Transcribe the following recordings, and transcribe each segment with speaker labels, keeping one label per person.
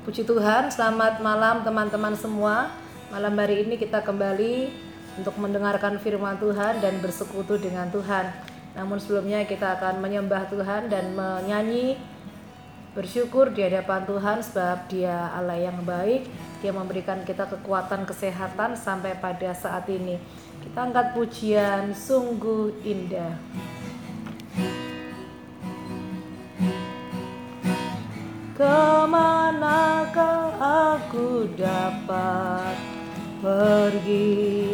Speaker 1: Puji Tuhan, selamat malam teman-teman semua. Malam hari ini kita kembali untuk mendengarkan firman Tuhan dan bersekutu dengan Tuhan. Namun sebelumnya kita akan menyembah Tuhan dan menyanyi bersyukur di hadapan Tuhan sebab Dia Allah yang baik. Dia memberikan kita kekuatan kesehatan sampai pada saat ini. Kita angkat pujian sungguh indah. Ke manakah aku dapat pergi.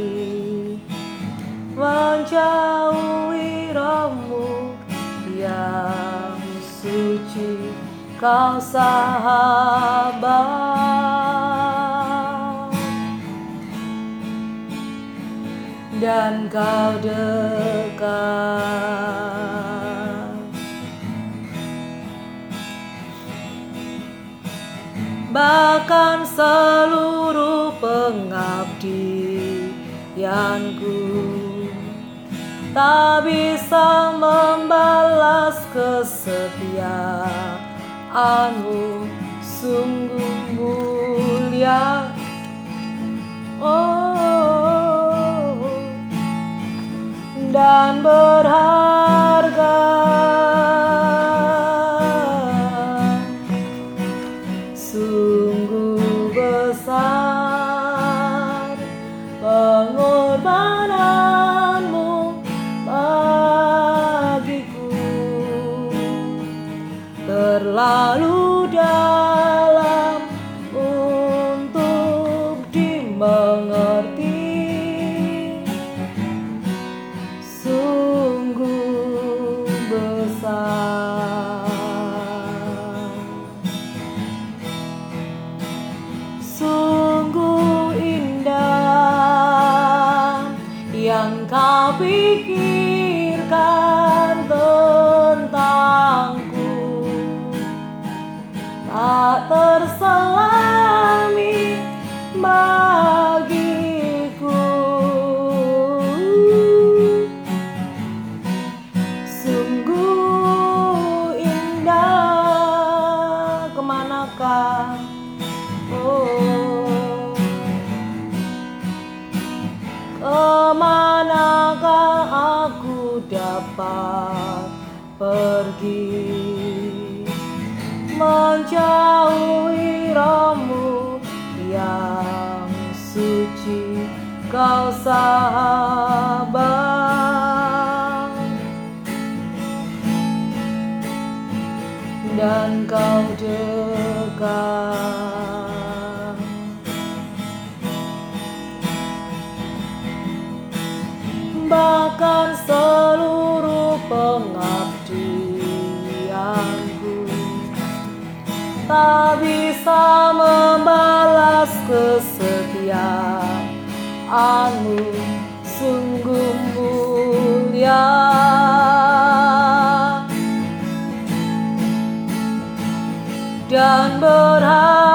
Speaker 1: Menjauhi rohmu yang suci Kau sahabat. Dan kau dekat bahkan seluruh pengabdianku tak bisa membalas kesetiaanmu sungguh mulia. Oh dan berharga pergi. Menjauhi rohmu yang suci kau sahabat tak bisa membalas kesetiaanmu sungguh mulia. Dan berharga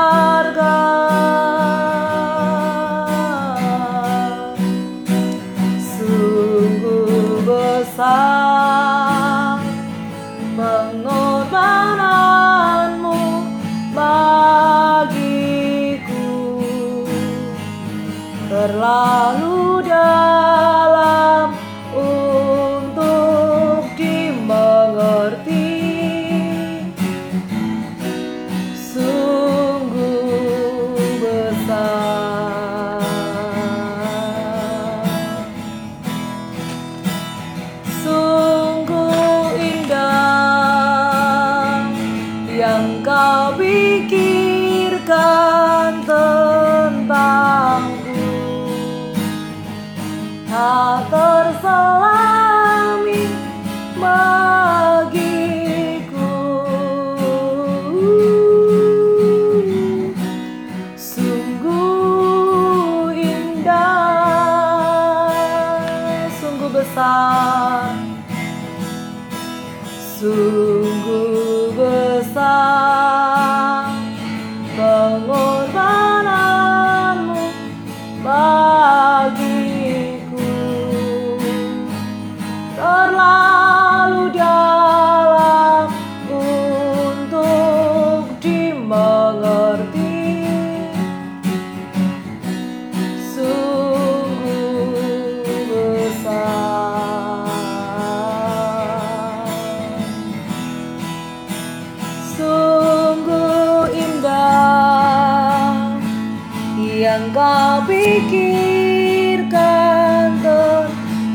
Speaker 1: yang kau pikirkan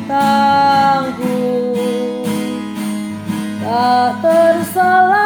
Speaker 1: tentangku tak tersalami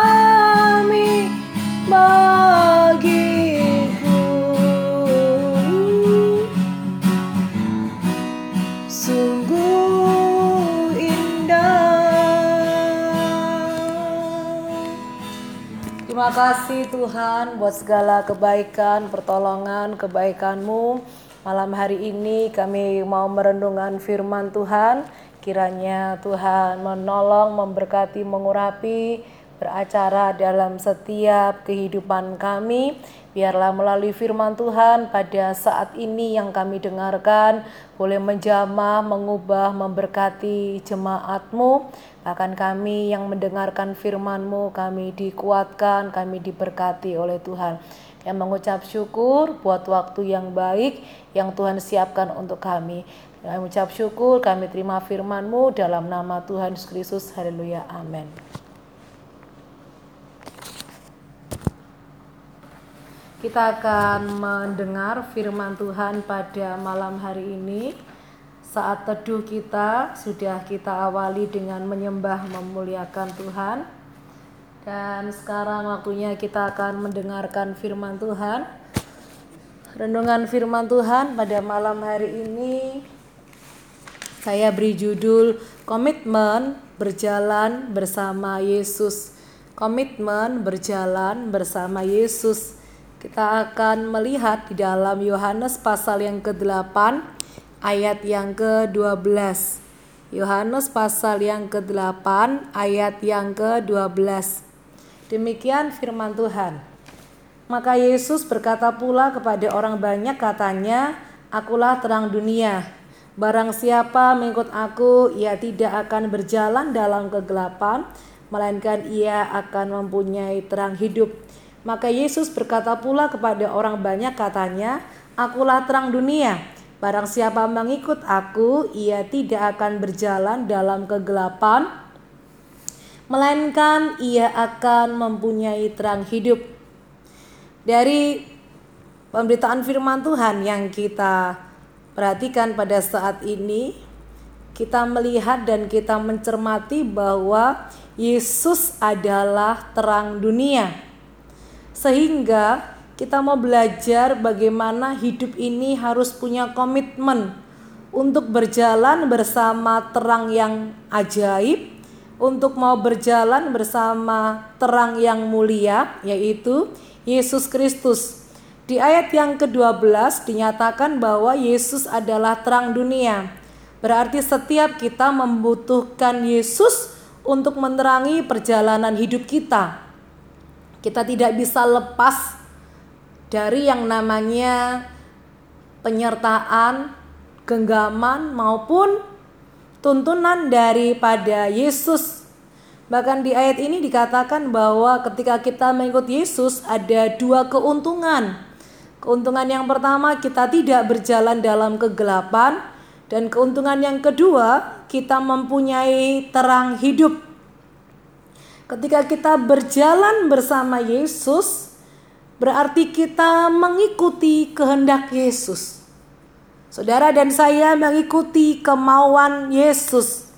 Speaker 1: kasih Tuhan buat segala kebaikan, pertolongan, kebaikanmu. Malam hari ini kami mau merenungkan firman Tuhan. Kiranya Tuhan menolong, memberkati, mengurapi, beracara dalam setiap kehidupan kami. Biarlah melalui firman Tuhan pada saat ini yang kami dengarkan boleh menjamah, mengubah, memberkati jemaatmu. Bahkan kami yang mendengarkan firman-Mu, kami dikuatkan, kami diberkati oleh Tuhan. Yang mengucap syukur buat waktu yang baik yang Tuhan siapkan untuk kami. Kami mengucap syukur, kami terima firman-Mu dalam nama Tuhan Yesus Kristus. Haleluya. Amin. Kita akan mendengar firman Tuhan pada malam hari ini. Saat teduh kita sudah kita awali dengan menyembah memuliakan Tuhan. Dan sekarang waktunya kita akan mendengarkan firman Tuhan. Renungan firman Tuhan pada malam hari ini saya beri judul Komitmen Berjalan Bersama Yesus. Komitmen berjalan bersama Yesus. Kita akan melihat di dalam Yohanes pasal yang ke-8 ayat yang ke-12. Yohanes pasal yang ke-8 ayat yang ke-12. Demikian firman Tuhan. Maka Yesus berkata pula kepada orang banyak katanya, Akulah terang dunia. Barang siapa mengikut aku, ia tidak akan berjalan dalam kegelapan, melainkan ia akan mempunyai terang hidup. Maka Yesus berkata pula kepada orang banyak katanya, Akulah terang dunia. Barang siapa mengikut aku, ia tidak akan berjalan dalam kegelapan, melainkan ia akan mempunyai terang hidup. Dari pemberitaan firman Tuhan yang kita perhatikan pada saat ini, kita melihat dan kita mencermati bahwa Yesus adalah terang dunia. Sehingga kita mau belajar bagaimana hidup ini harus punya komitmen untuk berjalan bersama terang yang ajaib, untuk mau berjalan bersama terang yang mulia, yaitu Yesus Kristus. Di ayat yang ke-12 dinyatakan bahwa Yesus adalah terang dunia. Berarti setiap kita membutuhkan Yesus untuk menerangi perjalanan hidup kita. Kita tidak bisa lepas dari yang namanya penyertaan, genggaman maupun tuntunan daripada Yesus. Bahkan di ayat ini dikatakan bahwa ketika kita mengikut Yesus ada dua keuntungan. Keuntungan yang pertama kita tidak berjalan dalam kegelapan dan keuntungan yang kedua kita mempunyai terang hidup. Ketika kita berjalan bersama Yesus, berarti kita mengikuti kehendak Yesus. Saudara dan saya mengikuti kemauan Yesus.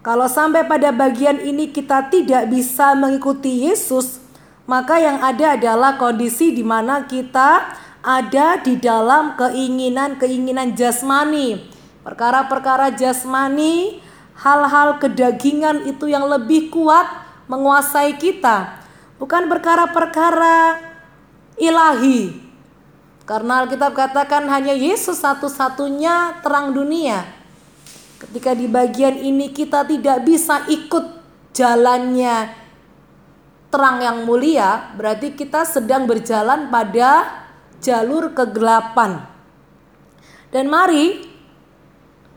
Speaker 1: Kalau sampai pada bagian ini kita tidak bisa mengikuti Yesus, maka yang ada adalah kondisi di mana kita ada di dalam keinginan-keinginan jasmani. Perkara-perkara jasmani, hal-hal kedagingan itu yang lebih kuat menguasai kita, bukan perkara-perkara ilahi. Karena Alkitab katakan hanya Yesus satu-satunya terang dunia. Ketika di bagian ini kita tidak bisa ikut jalannya terang yang mulia, berarti kita sedang berjalan pada jalur kegelapan. Dan mari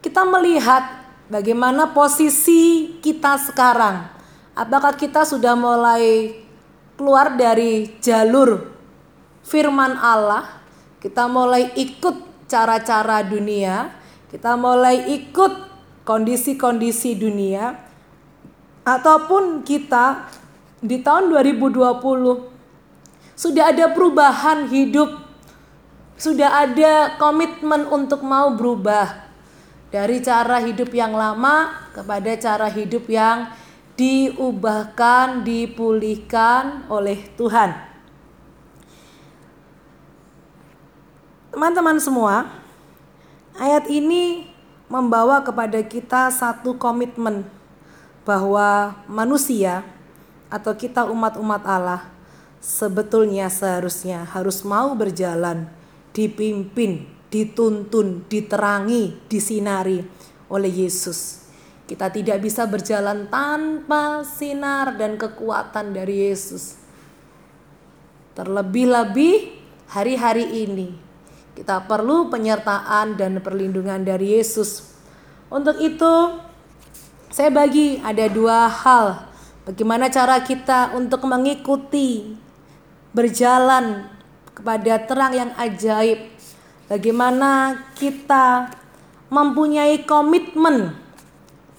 Speaker 1: kita melihat bagaimana posisi kita sekarang Apakah kita sudah mulai keluar dari jalur firman Allah? Kita mulai ikut cara-cara dunia, kita mulai ikut kondisi-kondisi dunia. Ataupun kita di tahun 2020 sudah ada perubahan hidup. Sudah ada komitmen untuk mau berubah. Dari cara hidup yang lama kepada cara hidup yang diubahkan, dipulihkan oleh Tuhan. Teman-teman semua, ayat ini membawa kepada kita satu komitmen bahwa manusia atau kita umat-umat Allah sebetulnya seharusnya harus mau berjalan dipimpin, dituntun, diterangi, disinari oleh Yesus. Kita tidak bisa berjalan tanpa sinar dan kekuatan dari Yesus. Terlebih-lebih hari-hari ini kita perlu penyertaan dan perlindungan dari Yesus. Untuk itu, saya bagi ada dua hal bagaimana cara kita untuk mengikuti berjalan kepada terang yang ajaib. Bagaimana kita mempunyai komitmen,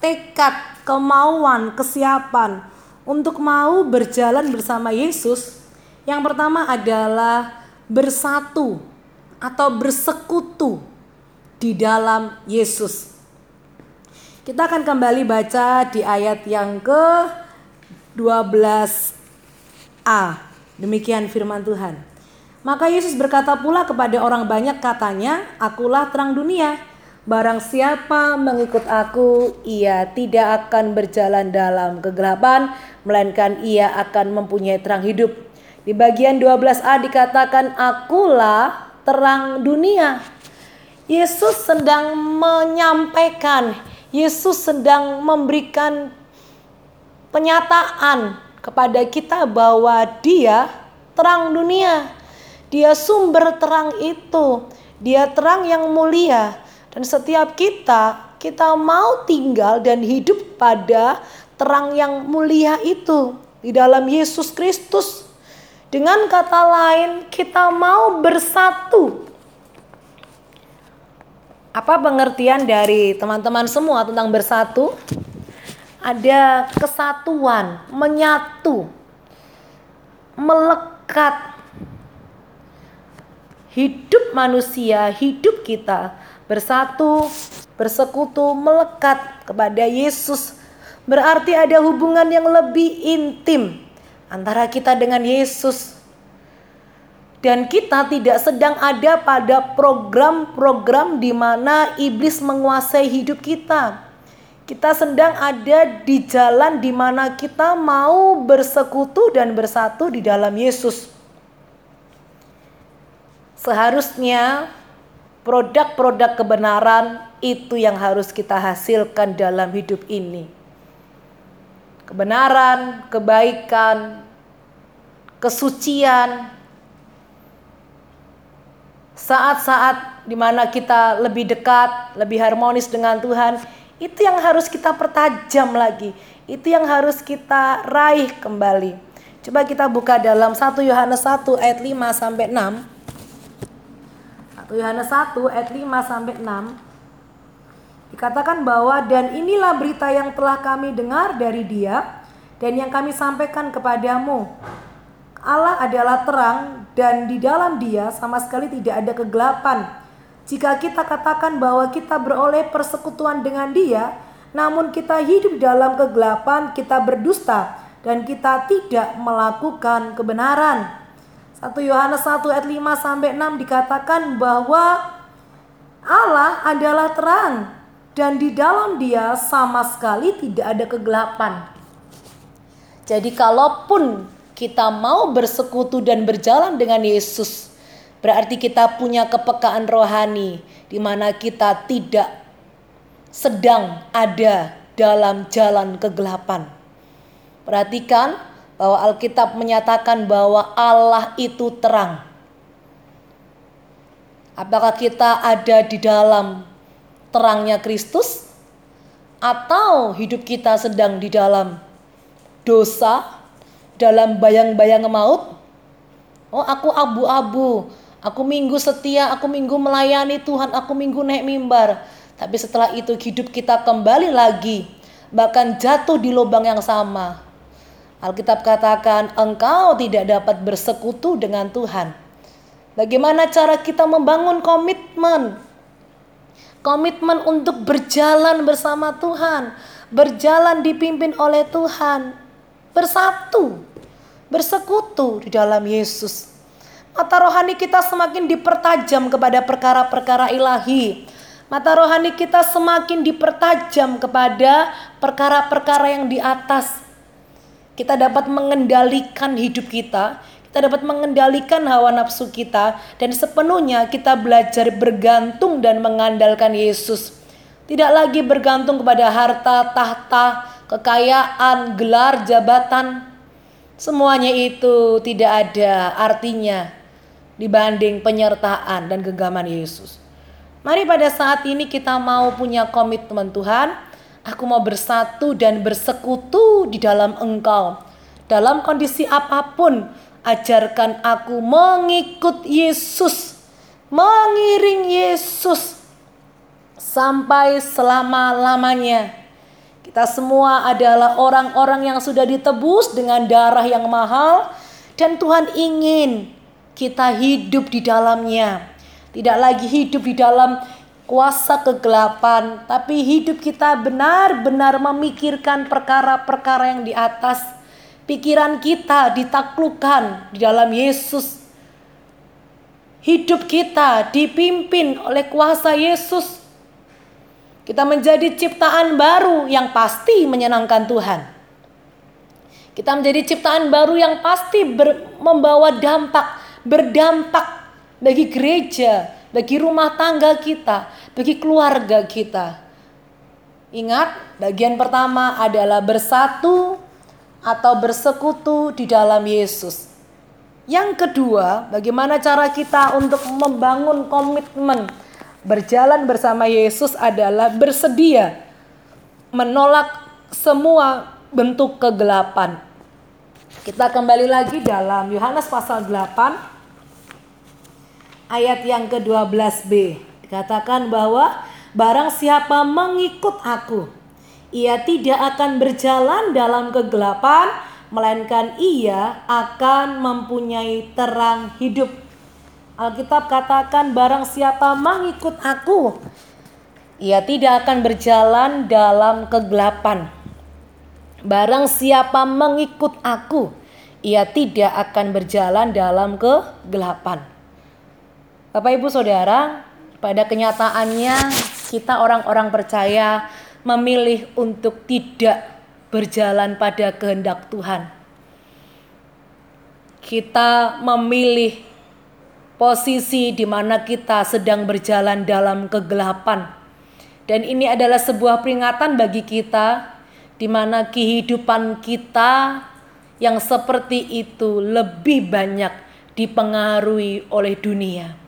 Speaker 1: tekad, kemauan, kesiapan untuk mau berjalan bersama Yesus. Yang pertama adalah bersatu atau bersekutu di dalam Yesus. Kita akan kembali baca di ayat yang ke 12a. Demikian firman Tuhan. Maka Yesus berkata pula kepada orang banyak katanya, Akulah terang dunia. Barang siapa mengikut aku, ia tidak akan berjalan dalam kegelapan, melainkan ia akan mempunyai terang hidup. Di bagian 12a dikatakan, Akulah terang dunia. Yesus sedang menyampaikan, Yesus sedang memberikan penyataan kepada kita bahwa dia terang dunia. Dia sumber terang itu. Dia terang yang mulia. Dan setiap kita, kita mau tinggal dan hidup pada terang yang mulia itu. Di dalam Yesus Kristus. Dengan kata lain, kita mau bersatu. Apa pengertian dari teman-teman semua tentang bersatu? Ada kesatuan, menyatu, melekat, hidup manusia, hidup kita bersatu, bersekutu, melekat kepada Yesus. Berarti ada hubungan yang lebih intim antara kita dengan Yesus. Dan kita tidak sedang ada pada program-program di mana iblis menguasai hidup kita. Kita sedang ada di jalan di mana kita mau bersekutu dan bersatu di dalam Yesus. Seharusnya produk-produk kebenaran itu yang harus kita hasilkan dalam hidup ini. Kebenaran, kebaikan, kesucian, saat-saat di mana kita lebih dekat, lebih harmonis dengan Tuhan, itu yang harus kita pertajam lagi. Itu yang harus kita raih kembali. Coba kita buka dalam 1 Yohanes 1 ayat 5 sampai 6. Yohanes 1 ayat 5 sampai 6 dikatakan bahwa dan inilah berita yang telah kami dengar dari Dia dan yang kami sampaikan kepadamu. Allah adalah terang dan di dalam Dia sama sekali tidak ada kegelapan. Jika kita katakan bahwa kita beroleh persekutuan dengan Dia, namun kita hidup dalam kegelapan, kita berdusta dan kita tidak melakukan kebenaran. 1 Yohanes 1 ayat 5 sampai 6 dikatakan bahwa Allah adalah terang dan di dalam dia sama sekali tidak ada kegelapan. Jadi kalaupun kita mau bersekutu dan berjalan dengan Yesus, berarti kita punya kepekaan rohani di mana kita tidak sedang ada dalam jalan kegelapan. Perhatikan bahwa Alkitab menyatakan bahwa Allah itu terang. Apakah kita ada di dalam terangnya Kristus atau hidup kita sedang di dalam dosa, dalam bayang-bayang maut? Oh, aku abu-abu. Aku minggu setia, aku minggu melayani Tuhan, aku minggu naik mimbar. Tapi setelah itu hidup kita kembali lagi, bahkan jatuh di lubang yang sama. Alkitab katakan engkau tidak dapat bersekutu dengan Tuhan. Bagaimana cara kita membangun komitmen? Komitmen untuk berjalan bersama Tuhan, berjalan dipimpin oleh Tuhan, bersatu, bersekutu di dalam Yesus. Mata rohani kita semakin dipertajam kepada perkara-perkara ilahi. Mata rohani kita semakin dipertajam kepada perkara-perkara yang di atas. Kita dapat mengendalikan hidup kita, kita dapat mengendalikan hawa nafsu kita dan sepenuhnya kita belajar bergantung dan mengandalkan Yesus. Tidak lagi bergantung kepada harta, tahta, kekayaan, gelar, jabatan. Semuanya itu tidak ada artinya dibanding penyertaan dan genggaman Yesus. Mari pada saat ini kita mau punya komitmen Tuhan. Aku mau bersatu dan bersekutu di dalam Engkau. Dalam kondisi apa pun, Ajarkan aku mengikut Yesus, mengiring Yesus sampai selama-lamanya. Kita semua adalah orang-orang yang sudah ditebus dengan darah yang mahal dan Tuhan ingin kita hidup di dalamnya. Tidak lagi hidup di dalam kuasa kegelapan, tapi hidup kita benar-benar memikirkan perkara-perkara yang di atas Pikiran kita ditaklukkan di dalam Yesus. Hidup kita dipimpin oleh kuasa Yesus. Kita menjadi ciptaan baru yang pasti menyenangkan Tuhan. Kita menjadi ciptaan baru yang pasti membawa dampak, berdampak bagi gereja, bagi rumah tangga kita, bagi keluarga kita. Ingat, bagian pertama adalah bersatu atau bersekutu di dalam Yesus. Yang kedua, bagaimana cara kita untuk membangun komitmen berjalan bersama Yesus adalah bersedia menolak semua bentuk kegelapan. Kita kembali lagi dalam Yohanes pasal 8 ayat yang ke-12b. Dikatakan bahwa barang siapa mengikut aku, ia tidak akan berjalan dalam kegelapan, melainkan ia akan mempunyai terang hidup. Alkitab katakan barang siapa mengikut aku, ia tidak akan berjalan dalam kegelapan. Barang siapa mengikut aku, ia tidak akan berjalan dalam kegelapan. Bapak Ibu Saudara, pada kenyataannya kita orang-orang percaya memilih untuk tidak berjalan pada kehendak Tuhan. Kita memilih posisi di mana kita sedang berjalan dalam kegelapan. Dan ini adalah sebuah peringatan bagi kita di mana kehidupan kita yang seperti itu lebih banyak dipengaruhi oleh dunia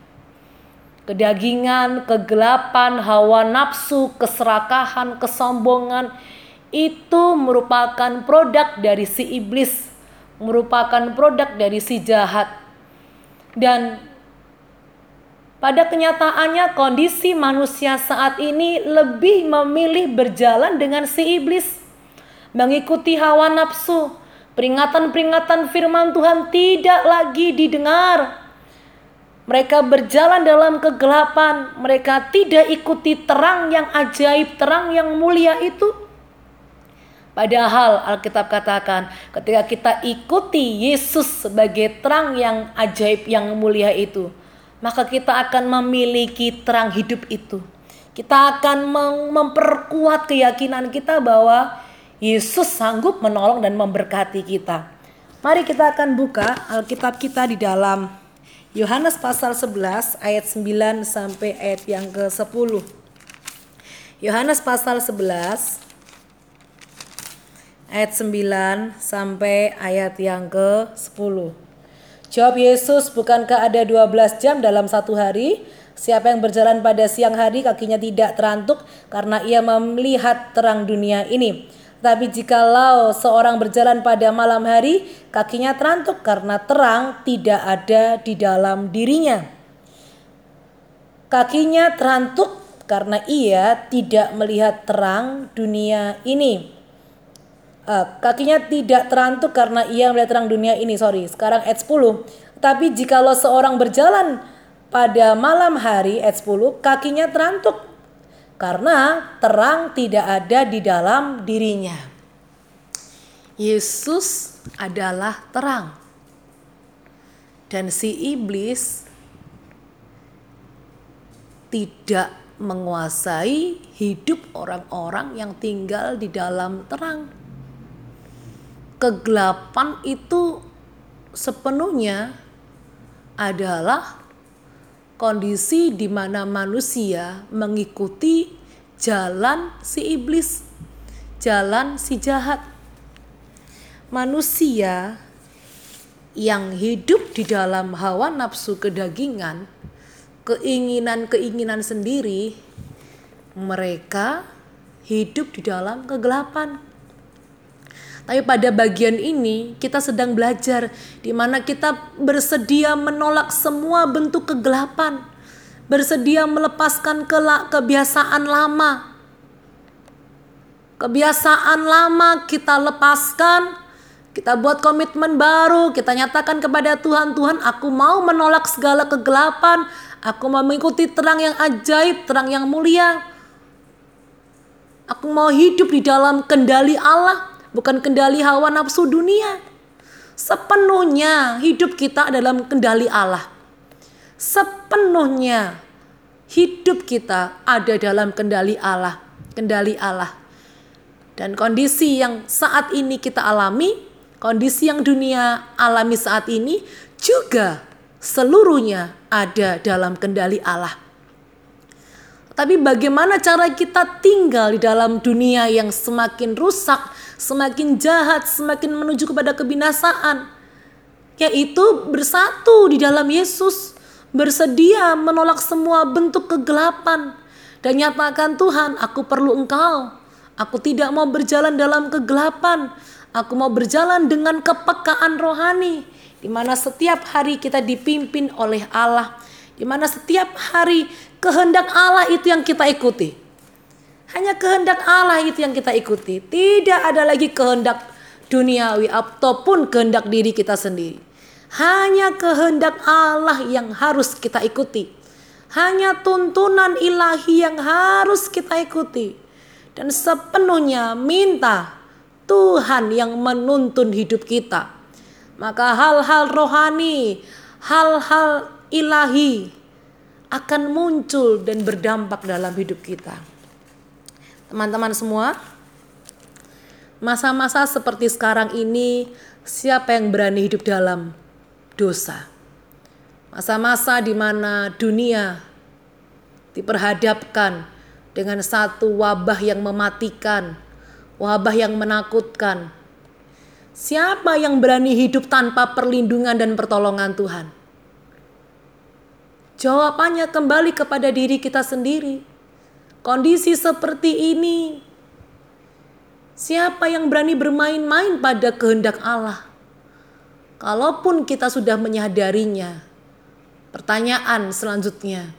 Speaker 1: kedagingan, kegelapan, hawa nafsu, keserakahan, kesombongan itu merupakan produk dari si iblis, merupakan produk dari si jahat. Dan pada kenyataannya kondisi manusia saat ini lebih memilih berjalan dengan si iblis, mengikuti hawa nafsu. Peringatan-peringatan firman Tuhan tidak lagi didengar, mereka berjalan dalam kegelapan, mereka tidak ikuti terang yang ajaib, terang yang mulia itu. Padahal Alkitab katakan, ketika kita ikuti Yesus sebagai terang yang ajaib, yang mulia itu, maka kita akan memiliki terang hidup itu. Kita akan memperkuat keyakinan kita bahwa Yesus sanggup menolong dan memberkati kita. Mari kita akan buka Alkitab kita di dalam Yohanes pasal 11 ayat 9 sampai ayat yang ke-10. Yohanes pasal 11 ayat 9 sampai ayat yang ke-10. Jawab Yesus, bukankah ada 12 jam dalam satu hari? Siapa yang berjalan pada siang hari kakinya tidak terantuk karena ia melihat terang dunia ini. Tapi jikalau seorang berjalan pada malam hari, kakinya terantuk karena terang tidak ada di dalam dirinya. Kakinya terantuk karena ia tidak melihat terang dunia ini. uh, kakinya tidak terantuk karena ia melihat terang dunia ini. Sorry, sekarang ayat 10. Tapi jikalau seorang berjalan pada malam hari ayat 10, kakinya terantuk karena terang tidak ada di dalam dirinya. Yesus adalah terang. Dan si iblis tidak menguasai hidup orang-orang yang tinggal di dalam terang. Kegelapan itu sepenuhnya adalah kondisi di mana manusia mengikuti jalan si iblis, jalan si jahat. Manusia yang hidup di dalam hawa nafsu kedagingan keinginan-keinginan sendiri, mereka hidup di dalam kegelapan. Tapi pada bagian ini kita sedang belajar di mana kita bersedia menolak semua bentuk kegelapan, bersedia melepaskan kebiasaan lama. Kebiasaan lama kita lepaskan, kita buat komitmen baru, kita nyatakan kepada Tuhan, Tuhan aku mau menolak segala kegelapan, Aku mau mengikuti terang yang ajaib, terang yang mulia. Aku mau hidup di dalam kendali Allah, bukan kendali hawa nafsu dunia. Sepenuhnya hidup kita dalam kendali Allah. Sepenuhnya hidup kita ada dalam kendali Allah, kendali Allah. Dan kondisi yang saat ini kita alami, kondisi yang dunia alami saat ini juga seluruhnya ada dalam kendali Allah. Tapi bagaimana cara kita tinggal di dalam dunia yang semakin rusak, semakin jahat, semakin menuju kepada kebinasaan? Yaitu bersatu di dalam Yesus, bersedia menolak semua bentuk kegelapan dan nyatakan Tuhan, aku perlu Engkau. Aku tidak mau berjalan dalam kegelapan. Aku mau berjalan dengan kepekaan rohani di mana setiap hari kita dipimpin oleh Allah, di mana setiap hari kehendak Allah itu yang kita ikuti. Hanya kehendak Allah itu yang kita ikuti, tidak ada lagi kehendak duniawi ataupun kehendak diri kita sendiri. Hanya kehendak Allah yang harus kita ikuti. Hanya tuntunan ilahi yang harus kita ikuti. Dan sepenuhnya minta Tuhan yang menuntun hidup kita maka hal-hal rohani, hal-hal ilahi akan muncul dan berdampak dalam hidup kita. Teman-teman semua, masa-masa seperti sekarang ini, siapa yang berani hidup dalam dosa? Masa-masa di mana dunia diperhadapkan dengan satu wabah yang mematikan, wabah yang menakutkan, Siapa yang berani hidup tanpa perlindungan dan pertolongan Tuhan? Jawabannya kembali kepada diri kita sendiri. Kondisi seperti ini, siapa yang berani bermain-main pada kehendak Allah? Kalaupun kita sudah menyadarinya, pertanyaan selanjutnya,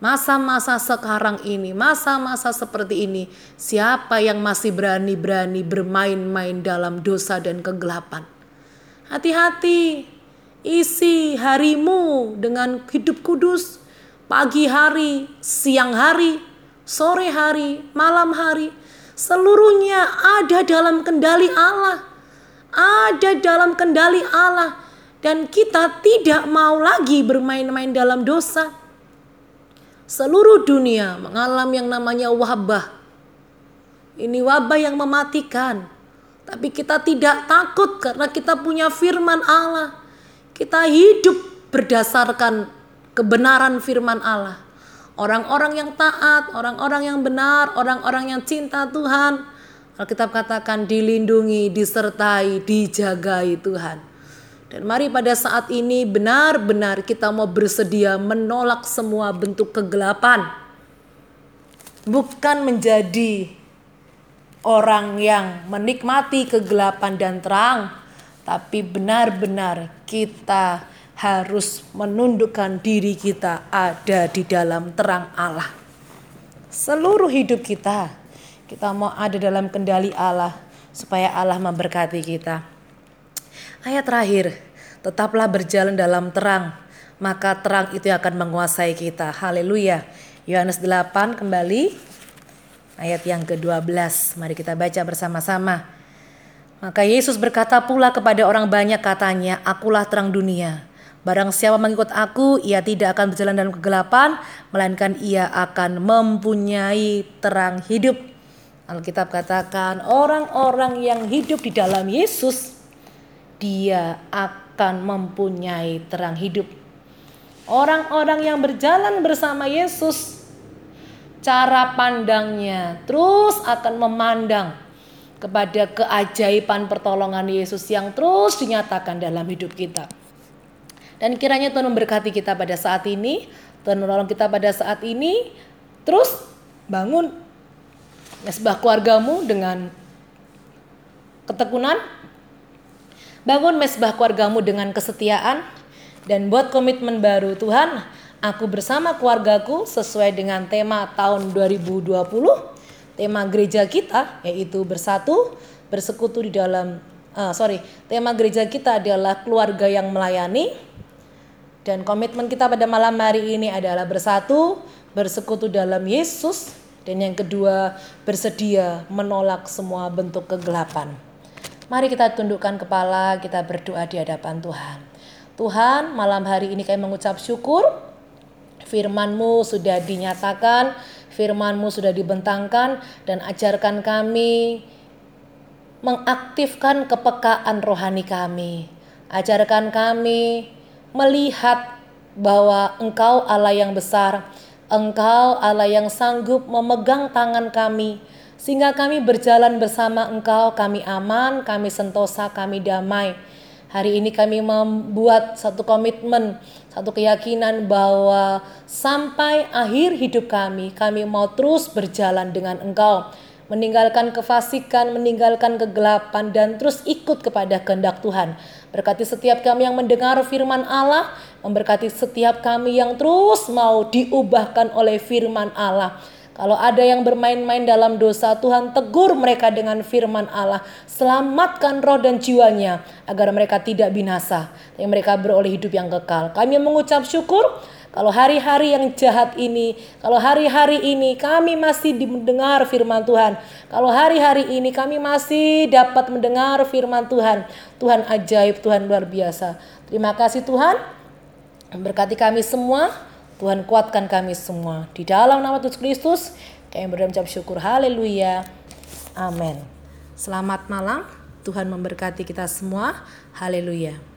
Speaker 1: Masa-masa sekarang ini, masa-masa seperti ini, siapa yang masih berani-berani bermain-main dalam dosa dan kegelapan? Hati-hati, isi harimu dengan hidup kudus, pagi hari, siang hari, sore hari, malam hari, seluruhnya ada dalam kendali Allah. Ada dalam kendali Allah dan kita tidak mau lagi bermain-main dalam dosa seluruh dunia mengalami yang namanya wabah. Ini wabah yang mematikan. Tapi kita tidak takut karena kita punya firman Allah. Kita hidup berdasarkan kebenaran firman Allah. Orang-orang yang taat, orang-orang yang benar, orang-orang yang cinta Tuhan. Alkitab katakan dilindungi, disertai, dijagai Tuhan. Dan mari pada saat ini benar-benar kita mau bersedia menolak semua bentuk kegelapan. Bukan menjadi orang yang menikmati kegelapan dan terang, tapi benar-benar kita harus menundukkan diri kita ada di dalam terang Allah. Seluruh hidup kita, kita mau ada dalam kendali Allah. supaya Allah memberkati kita. Ayat terakhir, tetaplah berjalan dalam terang, maka terang itu akan menguasai kita. Haleluya. Yohanes 8 kembali ayat yang ke-12. Mari kita baca bersama-sama. Maka Yesus berkata pula kepada orang banyak katanya, Akulah terang dunia. Barang siapa mengikut aku, ia tidak akan berjalan dalam kegelapan, melainkan ia akan mempunyai terang hidup. Alkitab katakan orang-orang yang hidup di dalam Yesus dia akan mempunyai terang hidup. Orang-orang yang berjalan bersama Yesus, cara pandangnya terus akan memandang kepada keajaiban pertolongan Yesus yang terus dinyatakan dalam hidup kita. Dan kiranya Tuhan memberkati kita pada saat ini, Tuhan menolong kita pada saat ini, terus bangun mesbah keluargamu dengan ketekunan, Bangun mesbah keluargamu dengan kesetiaan. Dan buat komitmen baru Tuhan, aku bersama keluargaku sesuai dengan tema tahun 2020, tema gereja kita yaitu bersatu, bersekutu di dalam uh, sorry, tema gereja kita adalah keluarga yang melayani dan komitmen kita pada malam hari ini adalah bersatu, bersekutu dalam Yesus dan yang kedua bersedia menolak semua bentuk kegelapan. Mari kita tundukkan kepala, kita berdoa di hadapan Tuhan. Tuhan, malam hari ini kami mengucap syukur. Firman-Mu sudah dinyatakan, firman-Mu sudah dibentangkan, dan ajarkan kami mengaktifkan kepekaan rohani kami. Ajarkan kami melihat bahwa Engkau Allah yang besar, Engkau Allah yang sanggup memegang tangan kami, sehingga kami berjalan bersama Engkau, kami aman, kami sentosa, kami damai. Hari ini kami membuat satu komitmen, satu keyakinan bahwa sampai akhir hidup kami, kami mau terus berjalan dengan Engkau, meninggalkan kefasikan, meninggalkan kegelapan, dan terus ikut kepada kehendak Tuhan. Berkati setiap kami yang mendengar firman Allah, memberkati setiap kami yang terus mau diubahkan oleh firman Allah kalau ada yang bermain-main dalam dosa, Tuhan tegur mereka dengan firman Allah. Selamatkan roh dan jiwanya agar mereka tidak binasa. Tapi mereka beroleh hidup yang kekal. Kami mengucap syukur kalau hari-hari yang jahat ini, kalau hari-hari ini kami masih mendengar firman Tuhan. Kalau hari-hari ini kami masih dapat mendengar firman Tuhan. Tuhan ajaib, Tuhan luar biasa. Terima kasih Tuhan. Berkati kami semua. Tuhan kuatkan kami semua. Di dalam nama Yesus Kristus, kami berdoa syukur. Haleluya. Amin. Selamat malam. Tuhan memberkati kita semua. Haleluya.